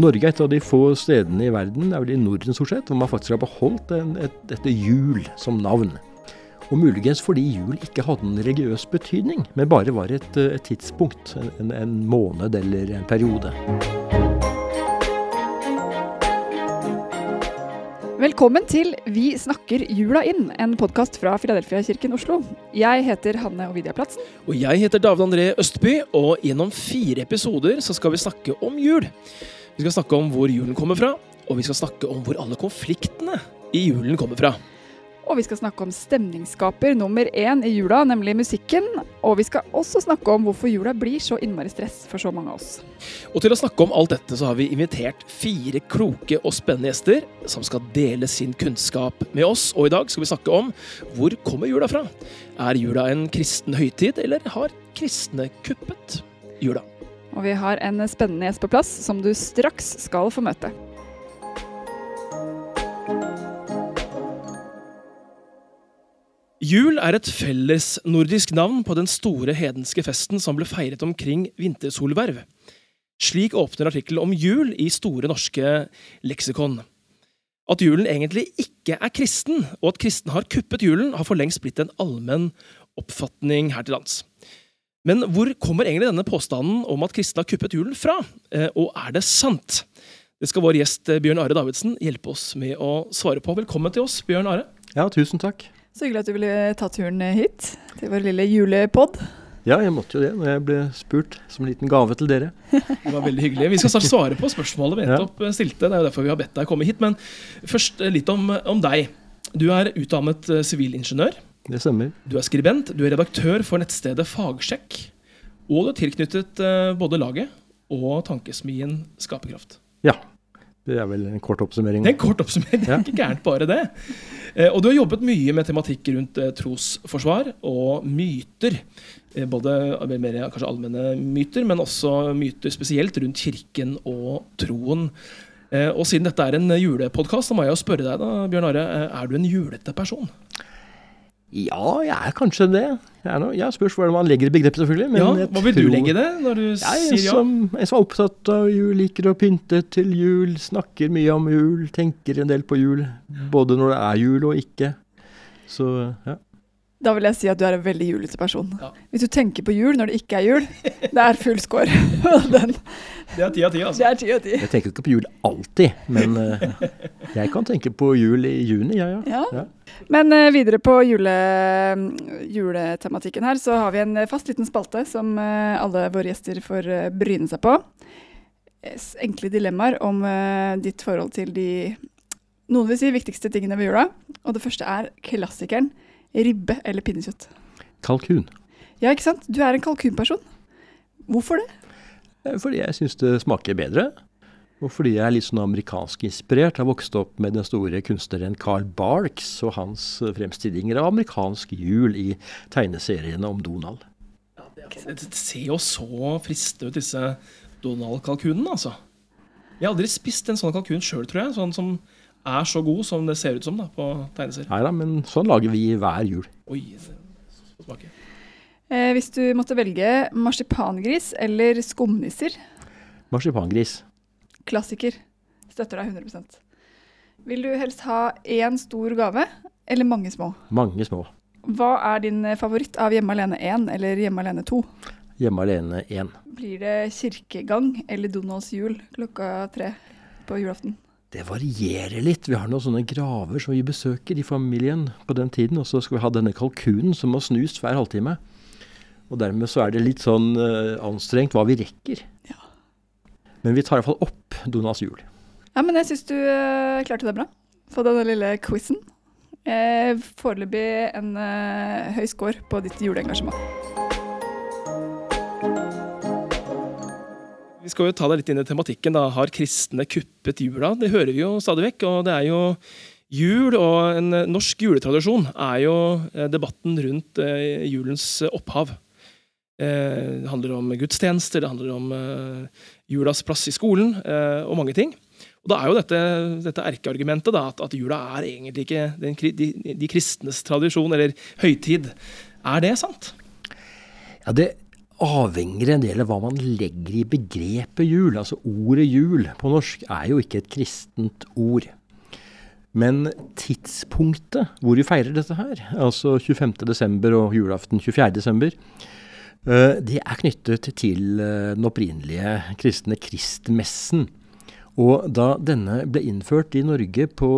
Norge er et av de få stedene i verden, det er vel i Norden stort sett, hvor man faktisk har beholdt en, et, dette jul som navn. Og muligens fordi jul ikke hadde en religiøs betydning, men bare var et, et tidspunkt, en, en måned eller en periode. Velkommen til Vi snakker jula inn, en podkast fra Filadelfia-kirken Oslo. Jeg heter Hanne Ovidia Platsen. Og jeg heter David André Østby, og gjennom fire episoder så skal vi snakke om jul. Vi skal snakke om hvor julen kommer fra, og vi skal snakke om hvor alle konfliktene i julen kommer fra. Og vi skal snakke om stemningsskaper nummer én i jula, nemlig musikken. Og vi skal også snakke om hvorfor jula blir så innmari stress for så mange av oss. Og til å snakke om alt dette, så har vi invitert fire kloke og spennende gjester som skal dele sin kunnskap med oss. Og i dag skal vi snakke om hvor kommer jula fra? Er jula en kristen høytid, eller har kristne kuppet jula? Og vi har en spennende gjest på plass som du straks skal få møte. Jul er et fellesnordisk navn på den store hedenske festen som ble feiret omkring vintersolverv. Slik åpner artikkelen om jul i Store norske leksikon. At julen egentlig ikke er kristen, og at kristen har kuppet julen, har for lengst blitt en allmenn oppfatning her til lands. Men hvor kommer egentlig denne påstanden om at kristne har kuppet julen fra, eh, og er det sant? Det skal vår gjest eh, Bjørn Are Davidsen hjelpe oss med å svare på. Velkommen til oss, Bjørn Are. Ja, tusen takk. Så hyggelig at du ville ta turen hit til vår lille julepod. Ja, jeg måtte jo det når jeg ble spurt som en liten gave til dere. Det var veldig hyggelig. Vi skal snart svare på spørsmålet vi nettopp stilte. Det er jo derfor vi har bedt deg komme hit. Men først litt om, om deg. Du er utdannet sivilingeniør. Det stemmer. Du er skribent, du er redaktør for nettstedet Fagsjekk. Og du er tilknyttet både laget og tankesmien Skaperkraft. Ja. Det er vel en kort oppsummering. Det er en kort oppsummering, det er ikke gærent bare det. Og du har jobbet mye med tematikk rundt trosforsvar og myter. Både mer kanskje allmenne myter, men også myter spesielt rundt kirken og troen. Og siden dette er en julepodkast, så må jeg jo spørre deg, da, Bjørn Are, er du en julete person? Ja, jeg er kanskje det. Jeg, er noe, jeg spørs hvordan man legger begrepet, selvfølgelig. ja, Hva vil tror, du legge det, når du jeg sier ja? Som, jeg som er opptatt av jul, liker å pynte til jul, snakker mye om jul, tenker en del på jul. Både når det er jul og ikke. Så, ja. Da vil jeg si at du er en veldig julete person. Ja. Hvis du tenker på jul når det ikke er jul, det er full score. Den, det er ti av ti, altså. Det er ti av ti. Jeg tenker ikke på jul alltid, men uh, jeg kan tenke på jul i juni, ja, ja. ja. ja. Men uh, videre på jule, juletematikken her, så har vi en fast liten spalte som uh, alle våre gjester får bryne seg på. Enkle dilemmaer om ditt forhold til de noen vil si viktigste tingene ved jula. Og det første er klassikeren. Ribbe eller pinnekjøtt? Kalkun. Ja, ikke sant? Du er en kalkunperson. Hvorfor det? Fordi jeg syns det smaker bedre. Og fordi jeg er litt sånn amerikansk inspirert. Jeg har vokst opp med den store kunstneren Carl Barks og hans fremstillinger av amerikansk jul i tegneseriene om Donald. Ja, det, det ser jo så fristende ut, disse Donald-kalkunene, altså. Jeg har aldri spist en sånn kalkun sjøl, tror jeg. Sånn som er så god som det ser ut som da, på tegneserier. Nei da, men sånn lager vi hver jul. Oi, smake. Eh, hvis du måtte velge marsipangris eller skumnisser? Marsipangris. Klassiker. Støtter deg 100% Vil du helst ha én stor gave eller mange små? Mange små. Hva er din favoritt av Hjemme alene 1 eller Hjemme alene 2? Hjemme alene 1. Blir det kirkegang eller Donalds jul klokka tre på julaften? Det varierer litt. Vi har noen sånne graver som vi besøker i familien på den tiden. Og så skal vi ha denne kalkunen som må snus hver halvtime. Og dermed så er det litt sånn uh, anstrengt hva vi rekker. Ja. Men vi tar iallfall opp Donas jul. Ja, men jeg syns du uh, klarte det bra på denne lille quizen. Eh, Foreløpig en uh, høy score på ditt juleengasjement. Vi skal jo ta deg litt inn i tematikken. da. Har kristne kuppet jula? Det hører vi jo stadig vekk. Og det er jo jul, og en norsk juletradisjon er jo debatten rundt julens opphav. Det handler om gudstjenester, det handler om julas plass i skolen og mange ting. Og da er jo dette, dette erkeargumentet da, at, jula er egentlig ikke den, de, de, kristnes tradisjon eller høytid. Er det sant? Ja, det avhenger en del av hva man legger i begrepet jul. Altså ordet jul på norsk er jo ikke et kristent ord. Men tidspunktet hvor vi feirer dette her, altså 25.12. og julaften 24.12., eh, det er knyttet til eh, den opprinnelige kristne kristmessen. Og da denne ble innført i Norge på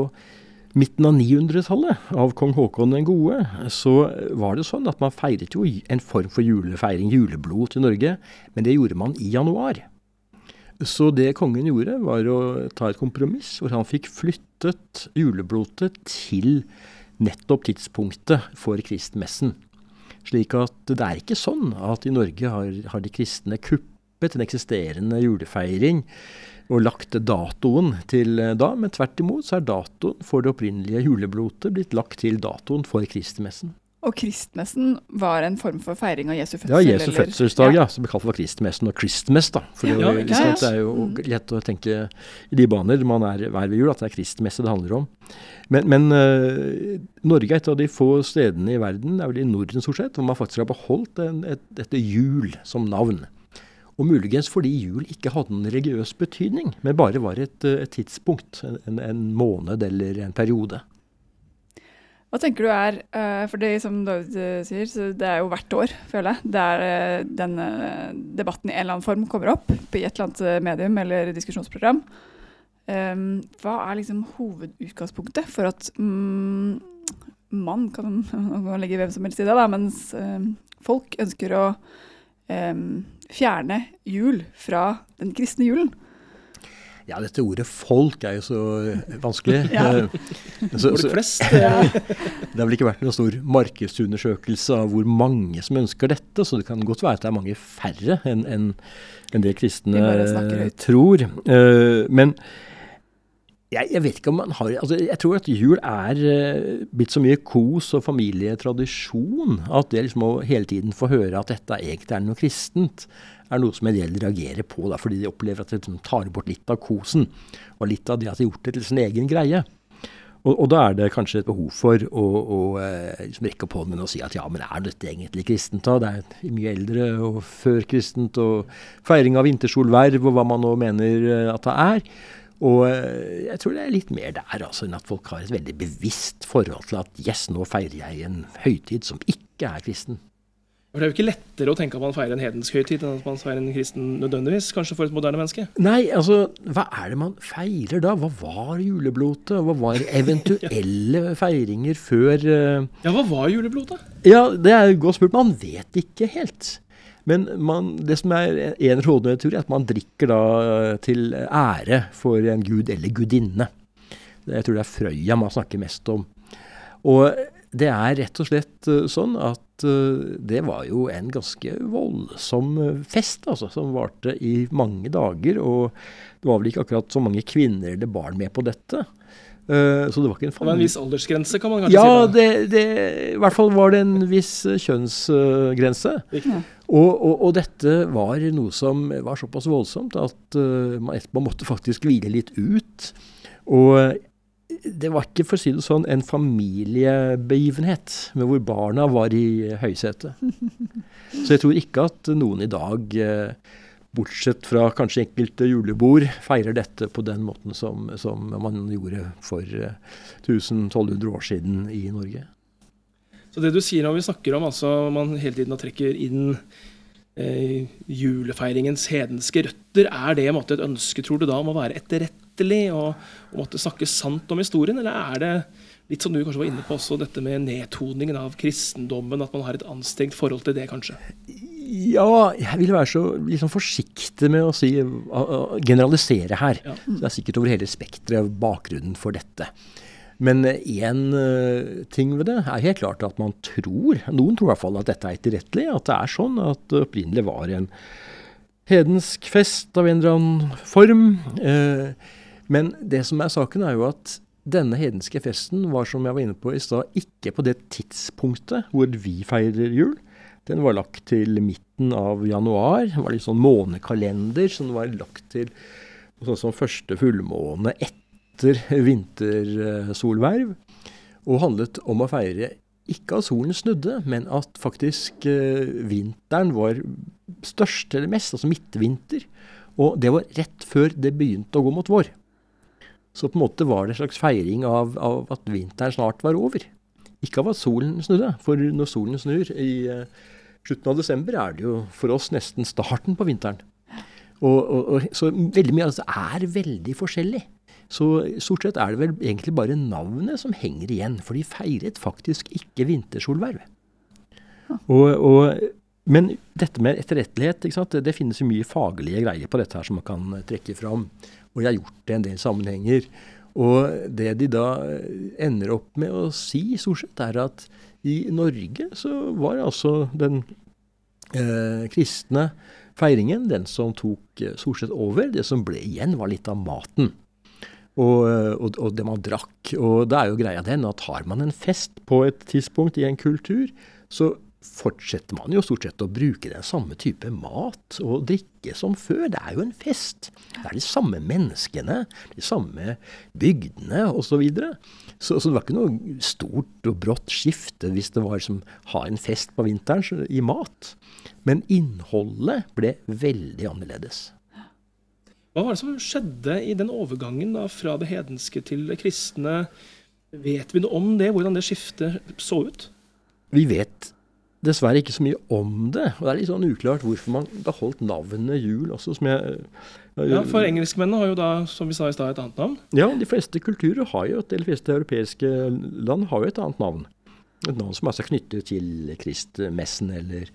midten av 900-tallet av kong Haakon den gode, så var det sånn at man feiret jo en form for julefeiring, juleblod, til Norge. Men det gjorde man i januar. Så det kongen gjorde, var å ta et kompromiss hvor han fikk flyttet juleblotet til nettopp tidspunktet for kristmessen. Slik at det er ikke sånn at i Norge har, har de kristne kuppet en eksisterende julefeiring og lagt datoen til da, men tvert imot så er datoen for det opprinnelige juleblotet blitt lagt til datoen for kristmessen. Og kristmessen var en form for feiring av Jesu fødsel? Ja, Jesu fødselsdag, ja. ja. Som blir kalt for kristmessen og Christmas, da. For det, ja, ja, det, er jo mm. lett å tenke i de baner man er hver ved jul, at det er kristmesse det handler om. Men, men uh, Norge er et av de få stedene i verden, det er vel i Norden stort sett, hvor man faktisk har beholdt en, et, dette jul som navn. Og muligens fordi jul ikke hadde en religiøs betydning, men bare var et, et tidspunkt, en, en måned eller en periode. Hva tenker du er uh, For det som David uh, sier, det er jo hvert år, føler jeg, der denne debatten i en eller annen form kommer opp på et eller annet medium eller diskusjonsprogram. Um, hva er liksom hovedutgangspunktet for at um, man kan, legge hvem som helst i det, da, mens folk ønsker å um, fjerne jul fra den kristne julen? Ja, dette ordet 'folk' er jo så vanskelig. ja. Eh, så, så, flest, det har vel ikke vært noen stor markedsundersøkelse av hvor mange som ønsker dette, så det kan godt være at det er mange færre enn en, en det kristne tror. Uh, men jeg, jeg, vet ikke om man har altså Jeg tror at jul er uh, blitt så mye kos og familietradisjon at det liksom å hele tiden få høre at dette egentlig er noe kristent, er noe som en del reagerer på, da, fordi de opplever at det liksom tar bort litt av kosen. Og litt av det at de har gjort det til sin egen greie. Og, og, da er det kanskje et behov for å, å eh, liksom rekke opp hånden og si at ja, men er dette egentlig kristent? da? Det er mye eldre og førkristent, og feiring av vintersolverv og hva man nå mener eh, at det er. Og eh, jeg tror det er litt mer der altså, enn at folk har et veldig bevisst forhold til at yes, nå feirer jeg en høytid som ikke er kristen. For Det er jo ikke lettere å tenke at man feirer en hedensk høytid enn at man feirer en kristen nødvendigvis, kanskje for et moderne menneske? Nei, altså, hva er det man feirer da? Hva var juleblotet? Hva var eventuelle feiringer før uh... Ja, hva var juleblotet? Ja, det er godt spurt. Man vet ikke helt. Men man, det som er en rådende er at man drikker da eh, til ære for en gud eller gudinne. Jeg tror det er Frøya man snakker mest om. Og det er rett og slett eh, sånn at uh, det var jo en ganske voldsom eh, fest, altså, som varte i mange dager. Og det var vel ikke akkurat så mange kvinner eller barn med på dette. Uh, så det var ikke en familie... Det var en viss aldersgrense, kan man kanskje ja, si? Ja, det, det, i hvert fall var det en viss kjønnsgrense. Ja. og, og, og, dette var noe som var såpass voldsomt at man etterpå måtte faktisk hvile litt ut. Og det var ikke, for å si det sånn, en familiebegivenhet med hvor barna var i høysetet. Så jeg tror ikke at noen i dag, eh, bortsett fra kanskje enkelte julebord, feirer dette på den måten som, som man gjorde for 1000-1200 eh, år siden i Norge. Så det du sier når vi snakker om altså man hele tiden trekker inn eh, julefeiringens hedenske røtter, er det måte, et ønske, tror du da, om å være etterrettelig og, og måtte snakke sant om historien, eller er det litt som du kanskje var inne på også, dette med nedtoningen av kristendommen, at man har et anstrengt forhold til det, kanskje? Ja, jeg vil være så liksom forsiktig med å si, generalisere her. Ja. Det er sikkert over hele spekteret bakgrunnen for dette. Men én uh, ting ved det er helt klart at man tror, noen tror i hvert fall at dette er etterrettelig, at det er sånn at det opprinnelig var en hedensk fest av en eller annen form. Uh, men det som er saken, er jo at denne hedenske festen var, som jeg var inne på i stad, ikke på det tidspunktet hvor vi feirer jul. Den var lagt til midten av januar. Det var litt sånn månekalender som var lagt til sånn som første fullmåne etter vintersolverv, og handlet om å feire ikke at solen snudde, men at faktisk eh, vinteren var størst eller mest, altså midtvinter. Og det var rett før det begynte å gå mot vår. Så på en måte var det en slags feiring av, av at vinteren snart var over. Ikke av at solen snudde, for når solen snur i uh, slutten av desember, er det jo for oss nesten starten på vinteren. Og, og, og, så veldig mye av det er veldig forskjellig. Så stort sett er det vel egentlig bare navnet som henger igjen, for de feiret faktisk ikke vintersolverv. Og, men dette med etterrettelighet, det, det, finnes jo mye faglige greier på dette her som man kan trekke fram. Og jeg har gjort det i en del sammenhenger. Og det de da ender opp med å si, stort sett, er at i Norge så var altså den eh, kristne feiringen den som tok eh, stort sett over. Det som ble igjen, var litt av maten. Og, eh, og, og, det man drakk. Og da er jo greia den at har man en fest på et tidspunkt i en kultur, så fortsetter man jo stort sett å bruke den samme type mat og drikke som før. Det er jo en fest. Det er de samme menneskene, de samme bygdene osv. Så, videre. så Så det var ikke noe stort og brått skifte hvis det var som ha en fest på vinteren i mat. Men innholdet ble veldig annerledes. Hva var det som skjedde i den overgangen da, fra det hedenske til det kristne? Vet vi noe om det, hvordan det skiftet så ut? Vi vet dessverre ikke så mye om det. Og det er litt sånn uklart hvorfor man beholdt navnet jul også, som jeg uh, Ja, for engelskmennene har jo da, som vi sa i stad, et annet navn? Ja, de fleste kulturer har jo, de fleste europeiske land har jo et annet navn. Et navn som altså er knyttet til kristmessen, eller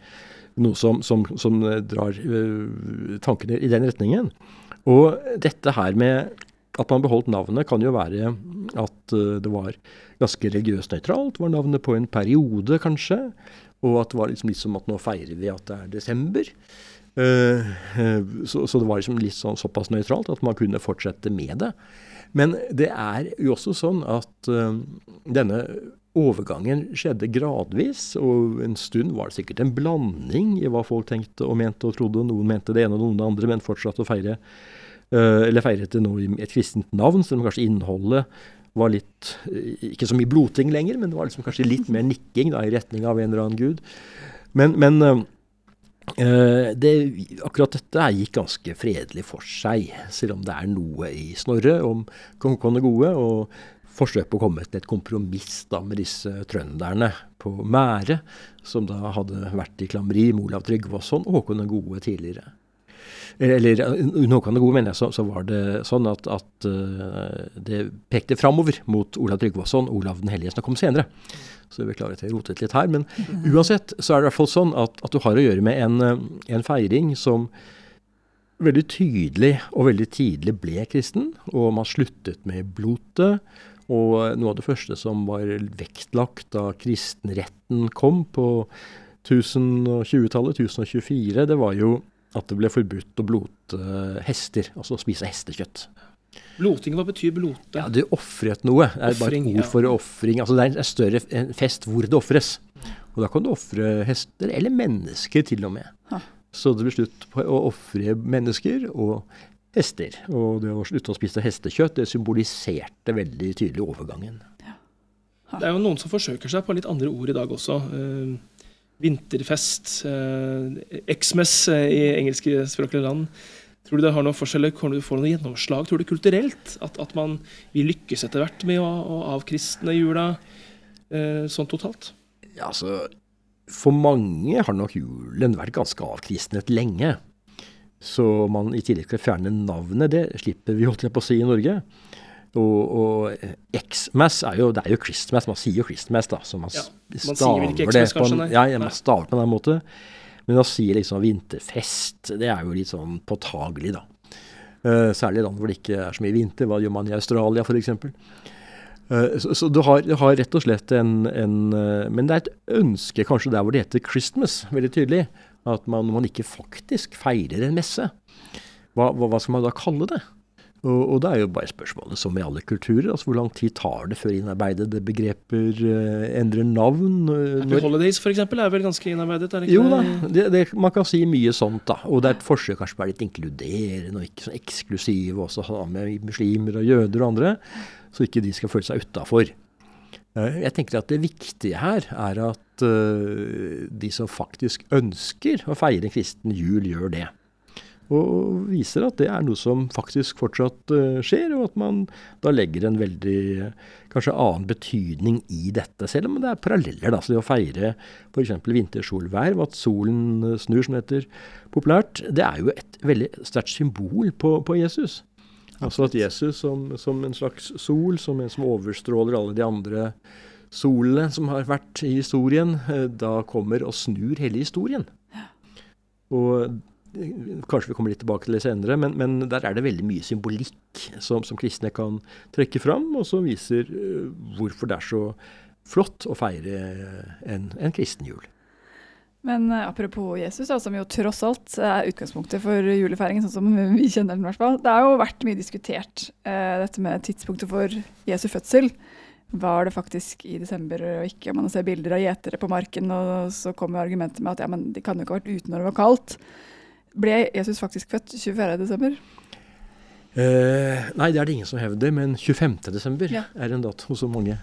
noe som, som, som drar uh, tankene i den retningen. Og dette her med at man beholdt navnet, kan jo være at uh, det var ganske religiøst nøytralt. Var navnet på en periode, kanskje. Og at det var liksom litt som at nå feirer vi at det er desember. Uh, uh, så, det var liksom litt sånn, såpass nøytralt at man kunne fortsette med det. Men det er jo også sånn at denne overgangen skjedde gradvis, og en stund var det sikkert en blanding i hva folk tenkte og mente og trodde. Noen mente det ene og noen det andre, men fortsatte å feire eller feiret det nå i et kristent navn, selv om kanskje innholdet var litt Ikke så mye bloting lenger, men det var liksom kanskje litt mer nikking da, i retning av en eller annen gud. Men, men uh, det, akkurat dette gikk ganske fredelig for seg, selv om det er noe i Snorre om kong Håkon gode, og forsøk på å komme til et kompromiss da med disse trønderne på Mære, som da hadde vært i klammeri med Olav Tryggvason og Håkon den gode tidligere eller under av det gode, mener jeg, så, så, var det sånn at, at uh, det pekte framover mot Olav Tryggvason. Olav den hellige som kom senere. Så vi beklager at jeg rotet litt her. Men uansett så er det i hvert fall sånn at, at du har å gjøre med en, eh, en, feiring som veldig tydelig og veldig tidlig ble kristen. Og man sluttet med blotet. Og noe av det første som var vektlagt da kristenretten kom på 1020-tallet, 1024, det var jo at det ble forbudt å blote hester, altså å spise hestekjøtt. Bloting, hva betyr blote? Ja, Du ofret noe. Det er bare et ord for ofring. Altså, det er en større fest hvor det ofres. Og da kan du ofre hester, eller mennesker til og med. Ha. Så det ble slutt på å ofre mennesker og hester. Og det å slutte å spise hestekjøtt, det symboliserte veldig tydelig overgangen. Ja. Det er jo noen som forsøker seg på litt andre ord i dag også. Uh, vinterfest, eh, Xmas eh, i engelskspråklige land. Tror du det har noen forskjeller? Kommer du få noe gjennomslag? Tror du kulturelt at, at man vil lykkes etter hvert med å, å avkristne jula eh, sånn totalt? Ja, altså, For mange har nok julen vært ganske avkristnet lenge. Så man i tillegg til å fjerne navnet, det slipper vi holdt jeg på å si i Norge. Og, og Xmas er jo Det er jo Christmas. Man sier jo Christmas, da. Så man, ja, man staver det Xmas, på Nei. ja, man staver på den måten. Men å si liksom vinterfest, det er jo litt sånn påtagelig, da. Uh, særlig i land hvor det ikke er så mye vinter. Hva gjør man i Australia, f.eks.? Uh, så, så du, har, du, har, rett og slett en, en uh, Men det er et ønske kanskje der hvor det heter Christmas, veldig tydelig. At man, man ikke faktisk feirer en messe. Hva, hva, hva skal man da kalle det? Og, og, det er jo bare spørsmålet, som i alle kulturer, altså hvor lang tid tar det før innarbeidede begreper uh, endrer navn? Happy Holidays f.eks. er vel ganske innarbeidet? er det ikke Jo da, det, det, man kan si mye sånt. da. Og det er et forsøk kanskje på å være litt inkluderende og ikke sånn eksklusive, også ha med muslimer og jøder og andre, så ikke de skal føle seg utafor. Eh, jeg tenker at det viktige her er at de som faktisk ønsker å feire en kristen jul, gjør det. Og viser at det er noe som faktisk fortsatt uh, skjer, og at man da legger en veldig kanskje annen betydning i dette. Selv om det er paralleller. da, så Det å feire f.eks. vintersolverv, at solen snur, som det heter populært, det er jo et veldig sterkt symbol på, på Jesus. Altså at Jesus som, som, en slags sol, som en som overstråler alle de andre solene som har vært i historien, eh, da kommer og snur hele historien. Og Kanskje vi kommer litt tilbake til det senere, men, men der er det veldig mye symbolikk som, som, kristne kan trekke fram, og som viser uh, hvorfor det er så flott å feire en, en kristen jul. Men uh, apropos Jesus, som jo tross alt er utgangspunktet for julefeiringen, sånn som vi kjenner den i hvert fall. Det har jo vært mye diskutert, eh, dette med tidspunktet for Jesu fødsel. Var det faktisk i desember og ikke? Man ser bilder av gjetere på marken, og så kommer argumentet med at ja, men de kan jo ikke ha vært ute når det var kaldt. Ble Jesus faktisk født 24.12.? Eh, nei, det er det ingen som hevder, men 25.12. Ja. er en dato hos så mange.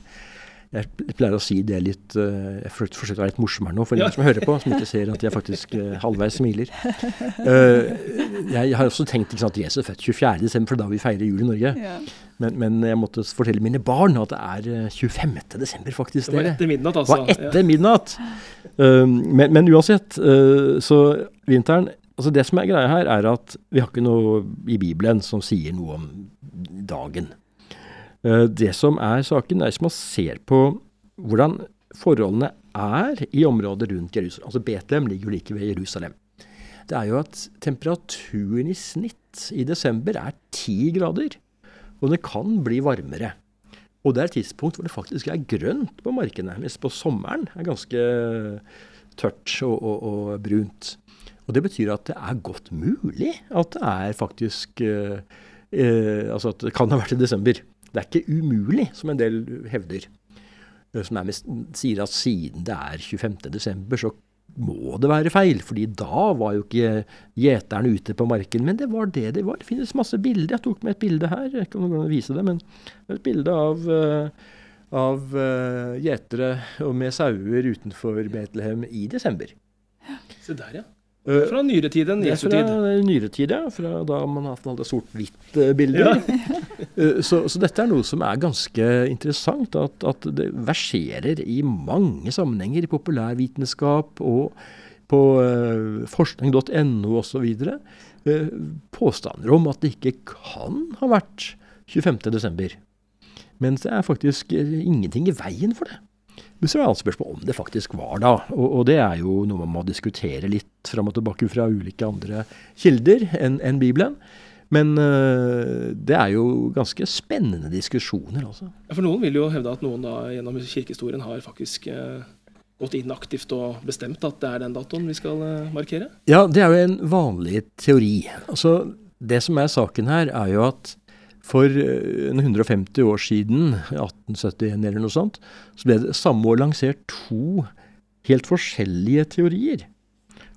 Jeg pleier å si det litt uh, Jeg forsøker å være litt morsom her nå, for ja. de som hører på, som ikke ser at jeg faktisk uh, halvveis smiler. Uh, jeg har også tenkt ikke sant, at Jesus er født 24.12., for da vi feirer jul i Norge. Ja. Men, men, jeg måtte fortelle mine barn at det er 25.12., faktisk. Det var etter midnatt, altså. Det var etter midnatt. Men, men, uansett, så vinteren Altså Det som er greia her, er at vi har ikke noe i Bibelen som sier noe om dagen. Eh, det som er saken, er hvis man ser på hvordan forholdene er i området rundt Jerusalem. Altså Betlehem ligger jo like ved Jerusalem. Det er jo at temperaturen i snitt i desember er ti grader. Og det kan bli varmere. Og det er et tidspunkt hvor det faktisk er grønt på markene. Mens på sommeren er ganske tørt og, og, og brunt. Og det betyr at det er godt mulig at det er faktisk eh, eh, Altså at det kan ha vært i desember. Det er ikke umulig, som en del hevder. Eh, som mest, sier at siden det er 25.12., så må det være feil. fordi da var jo ikke gjeteren ute på marken. Men det var det det var. Det finnes masse bilder. Jeg tok med et bilde her. Jeg kan vise det, men et bilde av uh, av gjetere med sauer utenfor Betlehem i desember. Se der, ja. Eh, fra nyere tid enn Jesu tid? Fra nyere tid, ja. Fra da man hadde sort-hvitt-bilder. Ja. Eh, så, så, dette er noe som er ganske interessant. At, at det verserer i mange sammenhenger i populærvitenskap og på uh, forskning.no osv. Uh, påstander om at det ikke kan ha vært 25.12. Mens det er faktisk ingenting i veien for det. Men så er det et spørsmål om det faktisk var da. Og, og, det er jo noe man må diskutere litt fram og tilbake fra ulike andre kilder enn en Bibelen. Men øh, det er jo ganske spennende diskusjoner, altså. Ja, for noen vil jo hevde at noen da gjennom kirkehistorien har faktisk øh gått inn aktivt og bestemt at det er den datoen vi skal uh, markere? Ja, det er jo en vanlig teori. Altså, det som er saken her, er jo at for 150 eh, år siden, 1871 eller noe sånt, så ble det samme år lansert to helt forskjellige teorier.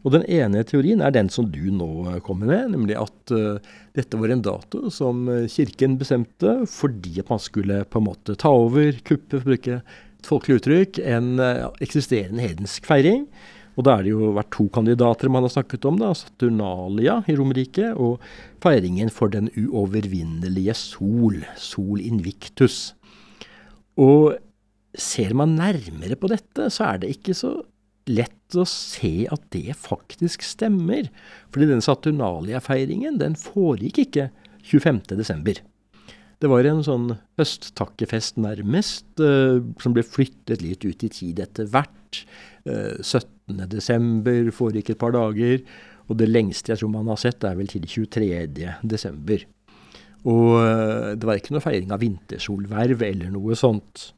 Og Den ene teorien er den som du nå kommer med, nemlig at uh, dette var en dato som eh, Kirken bestemte fordi man skulle på en måte ta over, kuppe, for å bruke et folkelig uttrykk, en uh, eksisterende hedensk feiring. Og da er det jo vært to kandidater man har snakket om, da, Saturnalia i Romerike, og feiringen for den uovervinnelige sol, Sol Invictus. Og ser man nærmere på dette, så er det ikke så lett å se at det faktisk stemmer. Fordi den Saturnalia-feiringen den foregikk ikke 25. desember. Det var en sånn høsttakkefest nærmest, eh, som ble flyttet litt ut i tid etter hvert. Eh, 17. 18.12., foregikk et par dager. Og det lengste jeg tror man har sett, er vel til 23.12. Og eh, det var ikke noe feiring av vintersolverv eller noe sånt.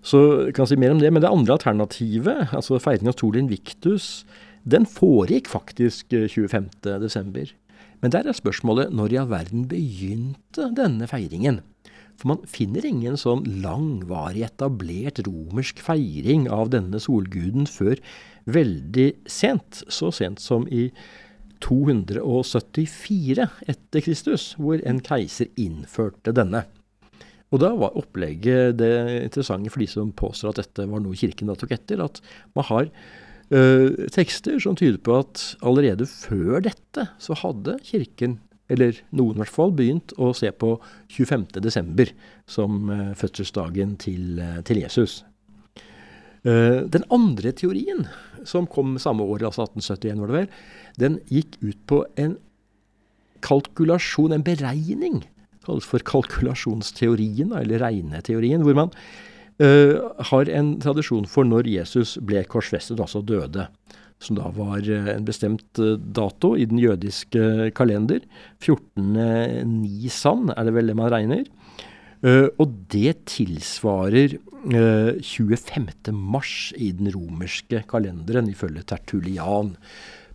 Så jeg kan si mer om det. Men det andre alternativet, altså feiring av sol invictus, den foregikk faktisk eh, 25.12. Men der er spørsmålet når i all verden begynte denne feiringen? For man finner ingen sånn langvarig etablert romersk feiring av denne solguden før veldig sent. Så sent som i 274 etter Kristus, hvor en keiser innførte denne. Og da var opplegget det interessante for de som påstår at dette var noe kirken da tok etter, at man har uh, tekster som tyder på at allerede før dette så hadde kirken, eller noen i hvert fall, begynt å se på 25.12. som uh, fødselsdagen til, uh, til Jesus. den andre teorien, som kom samme år, altså 1871 var det vel, den gikk ut på en kalkulasjon, en beregning kalles for kalkulasjonsteorien, eller regneteorien, hvor man har en tradisjon for når Jesus ble korsfestet, altså døde. Som da var uh, en bestemt uh, dato i den jødiske kalender. 14. Nisan er det vel det man regner. og det tilsvarer 25. mars i den romerske kalenderen, ifølge Tertulian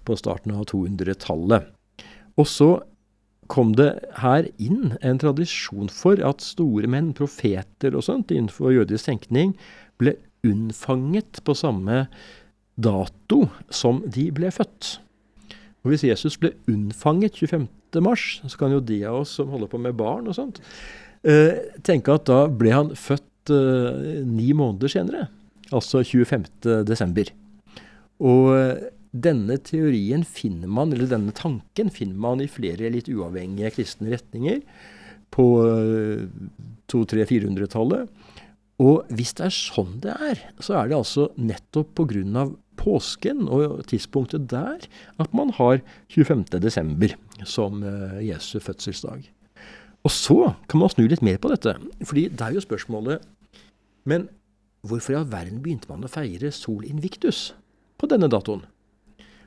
på starten av 200-tallet. Og så kom det her inn en tradisjon for at store menn, profeter og sånt, innenfor jødisk tenkning, ble unnfanget på samme dato som de ble født. Og Hvis Jesus ble unnfanget 25. mars, så kan jo de av oss som holder på med barn og sånt, eh, tenke at da ble han født eh, ni måneder senere. Altså 25. desember. Og denne teorien finner man, eller denne tanken finner man i flere litt uavhengige kristne retninger på 200-400-tallet. Eh, og hvis det er sånn det er, så er det altså nettopp pga. påsken og tidspunktet der at man har 25.12. som uh, Jesu fødselsdag. Og så kan man snu litt mer på dette. fordi det er jo spørsmålet Men hvorfor i all verden begynte man å feire Sol Invictus på denne datoen?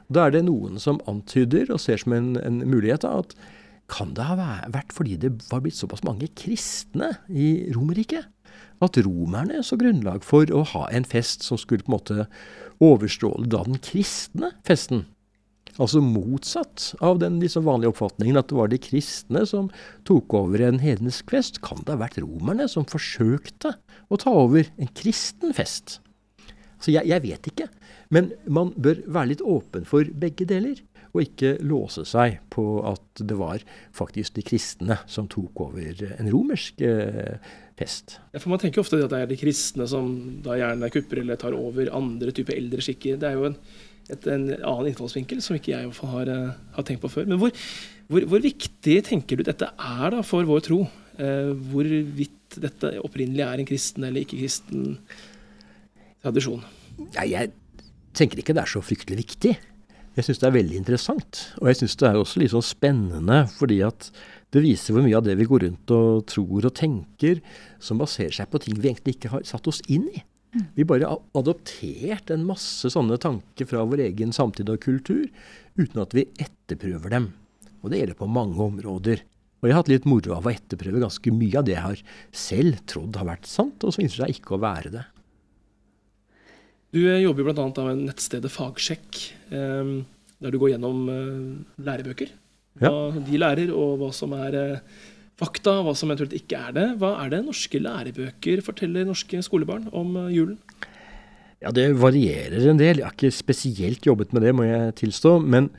Da er det noen som antyder og ser som en, en mulighet da, at kan det ha vært fordi det var blitt såpass mange kristne i Romerriket? At romerne så grunnlag for å ha en fest som skulle på en måte overstråle da den kristne festen. Altså motsatt av den liksom vanlige oppfatningen at det var de kristne som tok over en hedensk fest. Kan det ha vært romerne som forsøkte å ta over en kristen fest? Så jeg, jeg vet ikke. Men man bør være litt åpen for begge deler, og ikke låse seg på at det var faktisk de kristne som tok over en romersk eh, fest. Ja, for Man tenker ofte at det er de kristne som da gjerne kupper eller tar over andre typer eldre skikker. Det er jo en, et, en annen innfallsvinkel som ikke jeg i hvert fall har tenkt på før. Men hvor, hvor, hvor, viktig tenker du dette er da for vår tro? Eh, hvorvidt dette opprinnelig er en kristen eller ikke-kristen tradisjon? Ja, jeg tenker ikke det er så fryktelig viktig. Jeg syns det er veldig interessant. Og jeg syns det er også litt sånn spennende, fordi at det viser hvor mye av det vi går rundt og tror og tenker, som baserer seg på ting vi egentlig ikke har satt oss inn i. Mm. Vi bare har adoptert en masse sånne tanker fra vår egen samtid og kultur, uten at vi etterprøver dem. Og det gjelder på mange områder. Og jeg har hatt litt moro av å etterprøve ganske mye av det jeg har selv trodd har vært sant, og som viser seg ikke å være det. Du eh, jobber bl.a. av nettstedet Fagsjekk, eh, der du går gjennom eh, lærebøker. Hva ja. de lærer, og hva som er fakta, hva som eventuelt ikke er det. Hva er det norske lærebøker forteller norske skolebarn om julen? Ja, Det varierer en del. Jeg har ikke spesielt jobbet med det, må jeg tilstå. Men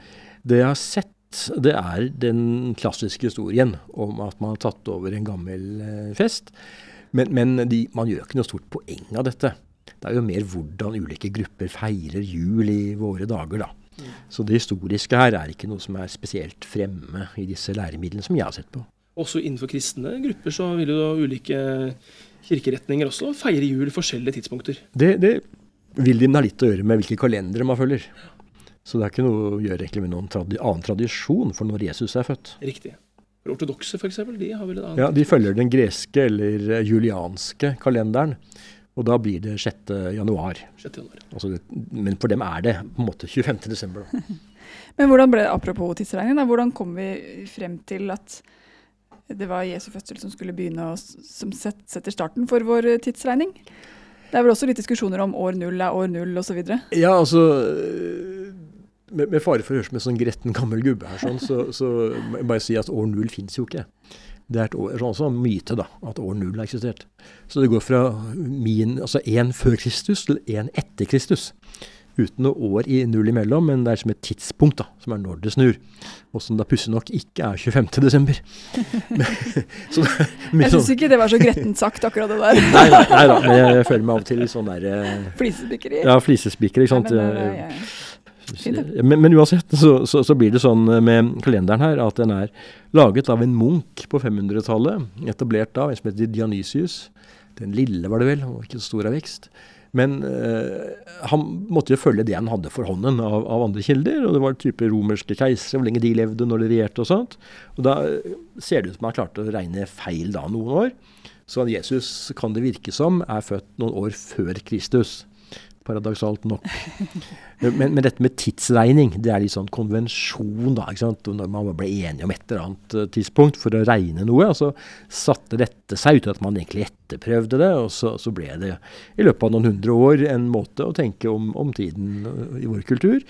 det jeg har sett, det er den klassiske historien om at man har tatt over en gammel fest. Men, men de, man gjør ikke noe stort poeng av dette. Det er jo mer hvordan ulike grupper feirer jul i våre dager, da. Mm. Så det historiske her er ikke noe som er spesielt fremme i disse læremidlene som jeg har sett på. Også innenfor kristne grupper så vil jo da ulike kirkeretninger også feire jul forskjellige tidspunkter. Det, det vil de ha litt å gjøre med hvilke kalendere man følger. Så det er ikke noe å gjøre med noen tradi annen tradisjon for når Jesus er født. Riktig. Ortodokse f.eks., de har vel en annen Ja, de følger den greske eller julianske kalenderen. Og da blir det 6. januar. 6. januar. Altså, men for dem er det på en måte 25. desember. men hvordan ble det, apropos tidsregning, hvordan kom vi frem til at det var Jesu fødsel som skulle begynne, og som setter starten for vår tidsregning? Det er vel også litt diskusjoner om år null er år null osv.? Ja, altså med, med, fare for å høres ut som en sånn gretten gammel gubbe her, sånn, så, så jeg bare si at år null fins jo ikke. Det er et år, en myte da, at år null har eksistert. Så det går fra min, altså én før Kristus til én etter Kristus. uten noe år i null imellom, men det er som et tidspunkt, da, som er når det snur. Og som da pussig nok ikke er 25. desember. så jeg syns ikke det var så grettent sagt, akkurat det der. nei, nei, nei, da, men jeg, jeg, føler meg av og til litt sånn der eh, Flisespikkeri? Ja, flisespikkeri, ikke sant. Nei, men, nei, ja. Men, men, uansett så, så, så, blir det sånn med kalenderen her at den er laget av en munk på 500-tallet. Etablert av en som heter Dionysius. Den lille var det vel, Han var ikke så stor av vekst. Men øh, han måtte jo følge det han hadde for hånden av, av andre kilder. Og det var type romerske keisere, hvor lenge de levde, når de regjerte og sånt. Og da eh, ser det ut som han klarte å regne feil da noen år. Så Jesus kan det virke som er født noen år før Kristus paradoksalt nok. Men, men, dette med tidsregning, det er litt sånn konvensjon, da. ikke sant? Når man ble enige om et eller annet uh, tidspunkt for å regne noe, så satte dette seg ut at man egentlig etterprøvde det, og så, så ble det i løpet av noen hundre år en måte å tenke om, om tiden uh, i vår kultur.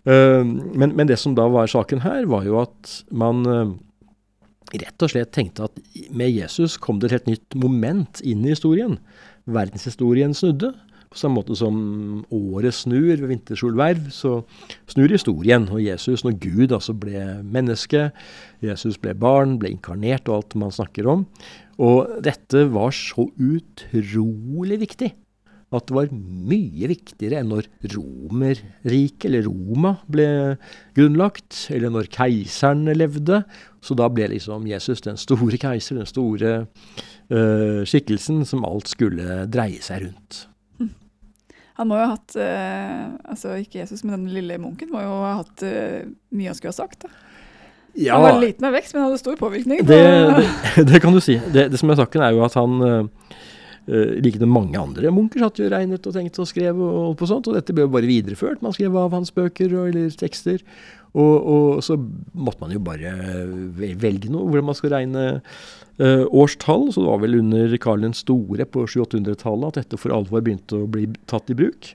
Men, men, det som da var saken her, var jo at man rett og slett tenkte at med Jesus kom det et helt nytt moment inn i historien. Verdenshistorien snudde. På samme måte som året snur ved vintersolverv, så snur historien. Og Jesus, når Gud altså ble menneske, Jesus ble barn, ble inkarnert og alt man snakker om. Og dette var så utrolig viktig at det var mye viktigere enn når Romerriket, eller Roma, ble grunnlagt, eller når keiseren levde. Så da ble liksom Jesus den store keiser, den store uh, skikkelsen som alt skulle dreie seg rundt. Han må jo ha hatt uh, altså Ikke Jesus, men den lille munken må jo ha hatt uh, mye han skulle ha sagt. da. Ja, han var liten av vekst, men hadde stor påvirkning. Det, det, det kan du si. Det, det, som er saken, er jo at han uh, like mange andre munker satt jo regnet og tenkte og skrev og holdt på sånt, og dette ble jo bare videreført. Man skrev av hans bøker og, eller tekster. Og, og, så måtte man jo bare velge noe, hvordan man skal regne uh, årstall. Så det var vel under Karl den store på 700-800-tallet at dette for alvor begynte å bli tatt i bruk.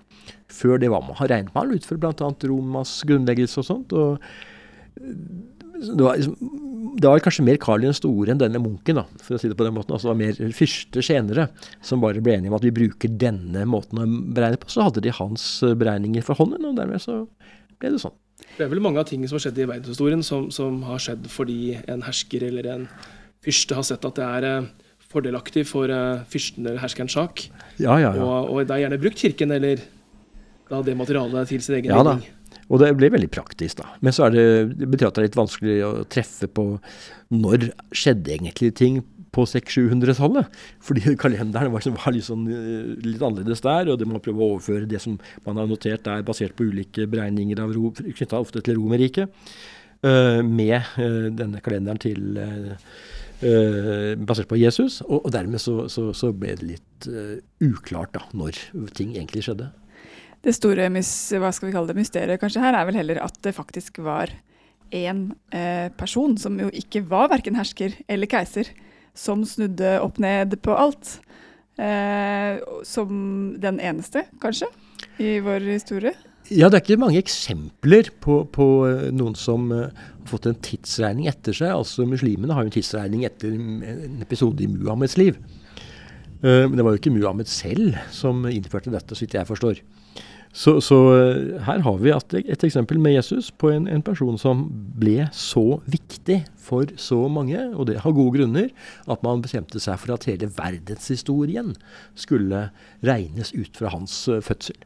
Før det var man har regnet man ut fra bl.a. Romas grunnleggelse og sånt. og eh, det var, liksom, det var, kanskje mer Karl den store enn denne munken, da, for å si det på den måten. Altså det var mer fyrste senere som bare ble enige om at vi bruker denne måten å beregne på. Så hadde de hans eh, beregninger for hånden, og dermed så ble det sånn. Det er vel mange av tingene som har skjedd i verdenshistorien som, som har skjedd fordi en hersker eller en fyrste har sett at det er eh, fordelaktig for uh, fyrsten eller herskerens sak. Ja, ja, ja. Og, og det er gjerne brukt kirken eller da, det materialet til sin egen ja. Og det blir veldig praktisk, da. Men så er det, det betyr at det er litt vanskelig å treffe på når skjedde egentlig ting på 600-700-tallet. Fordi kalenderen var, var eh, litt, annerledes der, og det må prøve å overføre det som man har notert der, basert på ulike beregninger av knytta ofte til Romerriket, uh, med uh, denne kalenderen til basert på Jesus. Og, dermed så, så, så, ble det litt uklart da, når ting egentlig skjedde. Det store hva skal vi kalle det, mysteriet kanskje her er vel heller at det faktisk var én eh, person, som jo ikke var verken hersker eller keiser, som snudde opp ned på alt. som den eneste, kanskje, i vår historie. Ja, det er ikke mange eksempler på, på eh, noen som uh, har fått en tidsregning etter seg. Altså Muslimene har jo en tidsregning etter en episode i Muhammeds liv. Uh, men det var jo ikke Muhammed selv som innførte dette, så vidt jeg forstår. Så, så uh, her har vi et, eksempel med Jesus på en, en, person som ble så viktig for så mange, og det har gode grunner, at man bestemte seg for at hele verdenshistorien skulle regnes ut fra hans fødsel.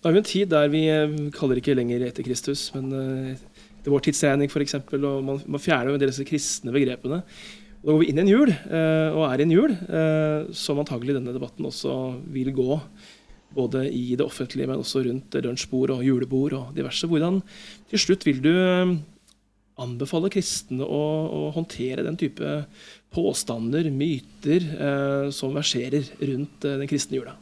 Da er vi en tid der vi eh, kaller ikke lenger etter Kristus, men etter vår tidsregning f.eks. Og man, man fjerner jo en del av disse kristne begrepene. Da går vi inn i en jul, og er i en jul, som antagelig denne debatten også vil gå. Både i det offentlige, men også rundt lunsjbord og julebord og diverse. Hvordan til slutt vil du anbefale kristne å, å håndtere den type påstander, myter, som verserer rundt den kristne jula?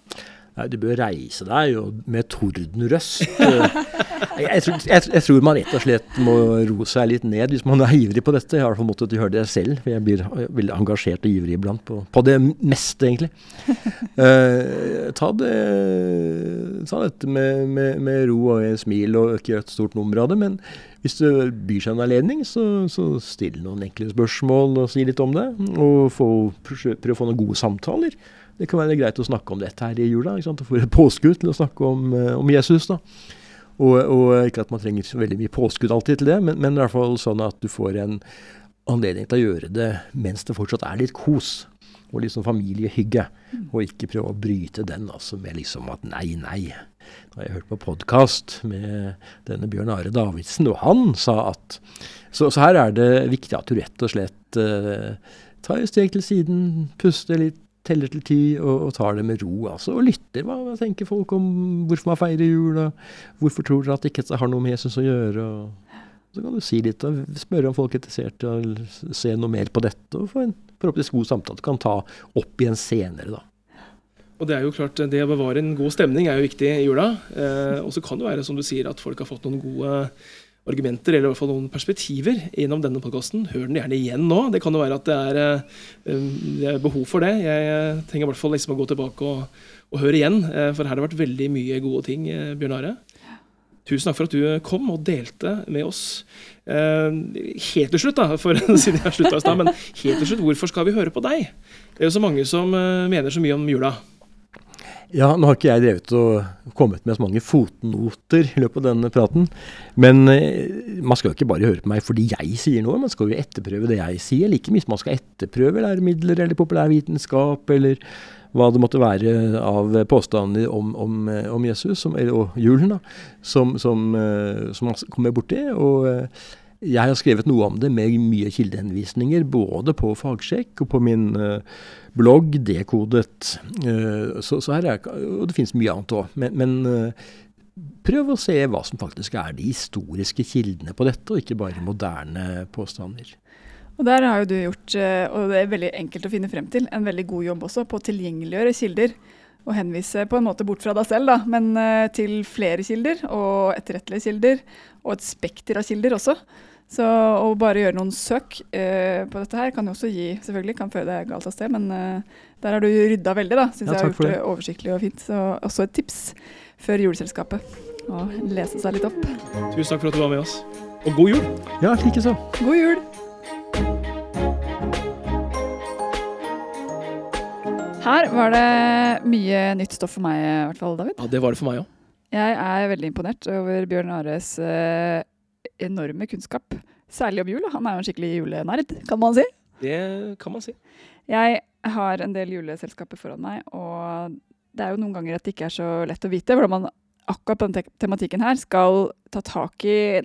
Nei, du bør reise deg og med tordenrøst. Jeg, jeg, jeg, jeg, tror man rett og slett må roe seg litt ned hvis man er ivrig på dette. Jeg har i hvert fall måttet gjøre det selv, for jeg blir veldig engasjert og ivrig iblant på, på det meste, egentlig. Uh, ta, det, ta dette med, med, med, ro og en smil, og ikke gjøre et stort nummer av det. Men hvis det byr seg en anledning, så, så still noen enkle spørsmål og si litt om det. Og få, prøv å få noen gode samtaler. Det kan være greit å snakke om dette her i jula. ikke sant? Og få et påskudd til å snakke om, eh, om Jesus. da. Og, og, ikke at man trenger så veldig mye påskudd alltid til det, men, men i hvert fall sånn at du får en anledning til å gjøre det mens det fortsatt er litt kos. Og liksom familiehygge. Og ikke prøve å bryte den altså med liksom at nei, nei. Da har jeg hørt på podkast med denne Bjørn Are Davidsen, og han sa at Så, så her er det viktig at du rett og slett uh, tar et steg til siden, puster litt, teller til ti og, og, tar det med ro. altså, Og lytter. Hva, hva tenker folk om hvorfor man feirer jul? og Hvorfor tror dere at ikke har noe med Jesus å gjøre? og så kan du si litt og spørre om folk er interessert i å se noe mer på dette, og få en forhåpentligvis god samtale du kan ta opp igjen senere. da. Og Det er jo klart, det å bevare en god stemning er jo viktig i jula. Eh, og så kan det være som du sier, at folk har fått noen gode argumenter eller i hvert fall noen perspektiver gjennom denne podkasten. Hør den gjerne igjen nå. Det kan jo være at det er, eh, det er behov for det. Jeg trenger i hvert fall liksom å gå tilbake og, og høre igjen, eh, for her har det vært veldig mye gode ting. Eh, Bjørn Are. Tusen takk for at du kom og delte med oss. helt til slutt, da, for siden jeg slutta i stad, men helt til slutt, hvorfor skal vi høre på deg? Det er jo så mange som mener så mye om jula. Ja, nå har ikke jeg drevet og kommet med så mange fotnoter i løpet av denne praten. Men eh, man skal jo ikke bare høre på meg fordi jeg sier noe, man skal jo etterprøve det jeg sier. Like mye som man skal etterprøve læremidler eller populærvitenskap eller hva det måtte være av påstander om, om, eh, om Jesus, som, eller, og julen, da, som, som, eh, som man kommer borti. Og jeg har skrevet noe om det med mye kildehenvisninger, både på fagsjekk og på min uh, blogg, dekodet. Uh, så, så, her er, og det finnes mye annet òg. Men, men uh, prøv å se hva som faktisk er de historiske kildene på dette, og ikke bare moderne påstander. Og Der har jo du gjort, og det er veldig enkelt å finne frem til, en veldig god jobb også på å tilgjengeliggjøre kilder. Og henvise på en måte bort fra deg selv, da, men til flere kilder og etterrettelige kilder. Og et spekter av kilder også. Så å bare gjøre noen søk uh, på dette her kan jo også gi Selvfølgelig kan føre deg galt av sted, men uh, der har du rydda veldig, da. Syns ja, jeg har gjort det oversiktlig og fint. Så også et tips før juleselskapet. Å lese seg litt opp. Tusen takk for at du var med oss. Og god jul! Ja, likeså. God jul! Her var det mye nytt stoff for meg, i hvert fall, David. Ja, det var det for meg òg. Jeg er veldig imponert over Bjørn Ares uh, enorme kunnskap. Særlig om jul. Han er jo en skikkelig julenerd, kan man si. Det kan man si. Jeg har en del juleselskaper foran meg, og det er jo noen ganger at det ikke er så lett å vite hvordan man akkurat på den tematikken her skal ta tak i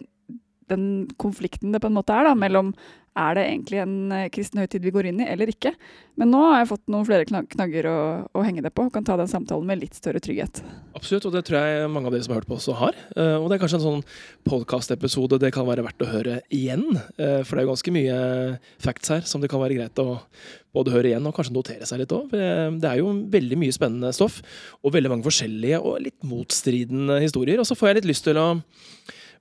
den konflikten det på en måte er da, mellom er det egentlig en eh, kristen høytid vi går inn i, eller ikke? Men nå har jeg fått noen flere knagger å, å henge det på, og kan ta den samtalen med litt større trygghet. Absolutt, og det tror jeg mange av dere som har hørt på også har. Uh, og det er kanskje en sånn podkastepisode det kan være verdt å høre igjen. Uh, for det er jo ganske mye facts her som det kan være greit å både høre igjen og kanskje notere seg litt òg. Det er jo veldig mye spennende stoff, og veldig mange forskjellige og litt motstridende historier. Og så får jeg litt lyst til å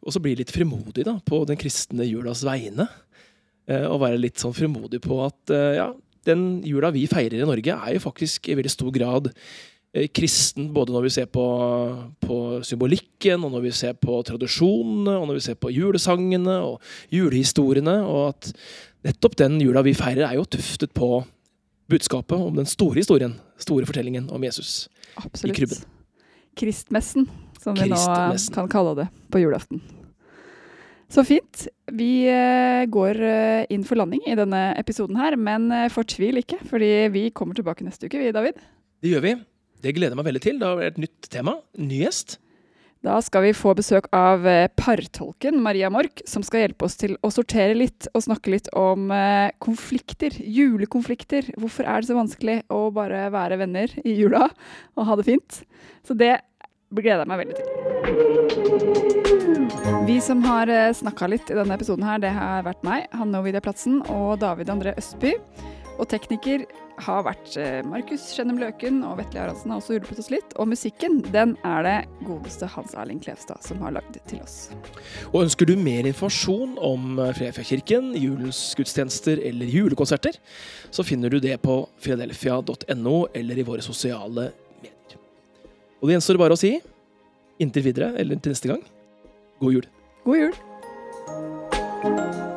også bli litt frimodig da, på den kristne julas vegne. Eh, og være litt sånn frimodig på at eh, ja, den jula vi feirer i Norge, er jo faktisk i veldig stor grad eh, kristen, både når vi ser på, på, symbolikken, og når vi ser på tradisjonene, og når vi ser på julesangene og julehistoriene. Og at nettopp den jula vi feirer, er jo tuftet på budskapet om den store historien, store fortellingen om Jesus Absolutt. i krybben. Kristmessen, som vi nå kan kalle det på julaften. Så fint. Vi eh, går eh, inn for landing i denne episoden her, men eh, fortvil ikke, fordi vi kommer tilbake neste uke, vi, David. Det gjør vi. Det gleder jeg meg veldig til. Det har vært et nytt tema. Ny gjest. Da skal vi få besøk av partolken Maria Mork, som skal hjelpe oss til å sortere litt og snakke litt om konflikter. Julekonflikter. Hvorfor er det så vanskelig å bare være venner i jula og ha det fint? Så det gleder jeg meg veldig til. Vi som har eh, snakka litt i denne episoden, her, det har vært meg, Hanne Ovidia Platsen og David André Østby. Og tekniker har vært eh, Markus Skjennem Løken, og Vetle Aransen har også hjulpet oss litt. Og musikken den er det godeste Hans Erling Klevstad som har lagd til oss. Og Ønsker du mer informasjon om Fredelfia Kirken, julens gudstjenester eller julekonserter, så finner du det på fredelfia.no eller i våre sosiale medier. Og det gjenstår bare å si inntil videre, eller til neste gang God jul. God jul.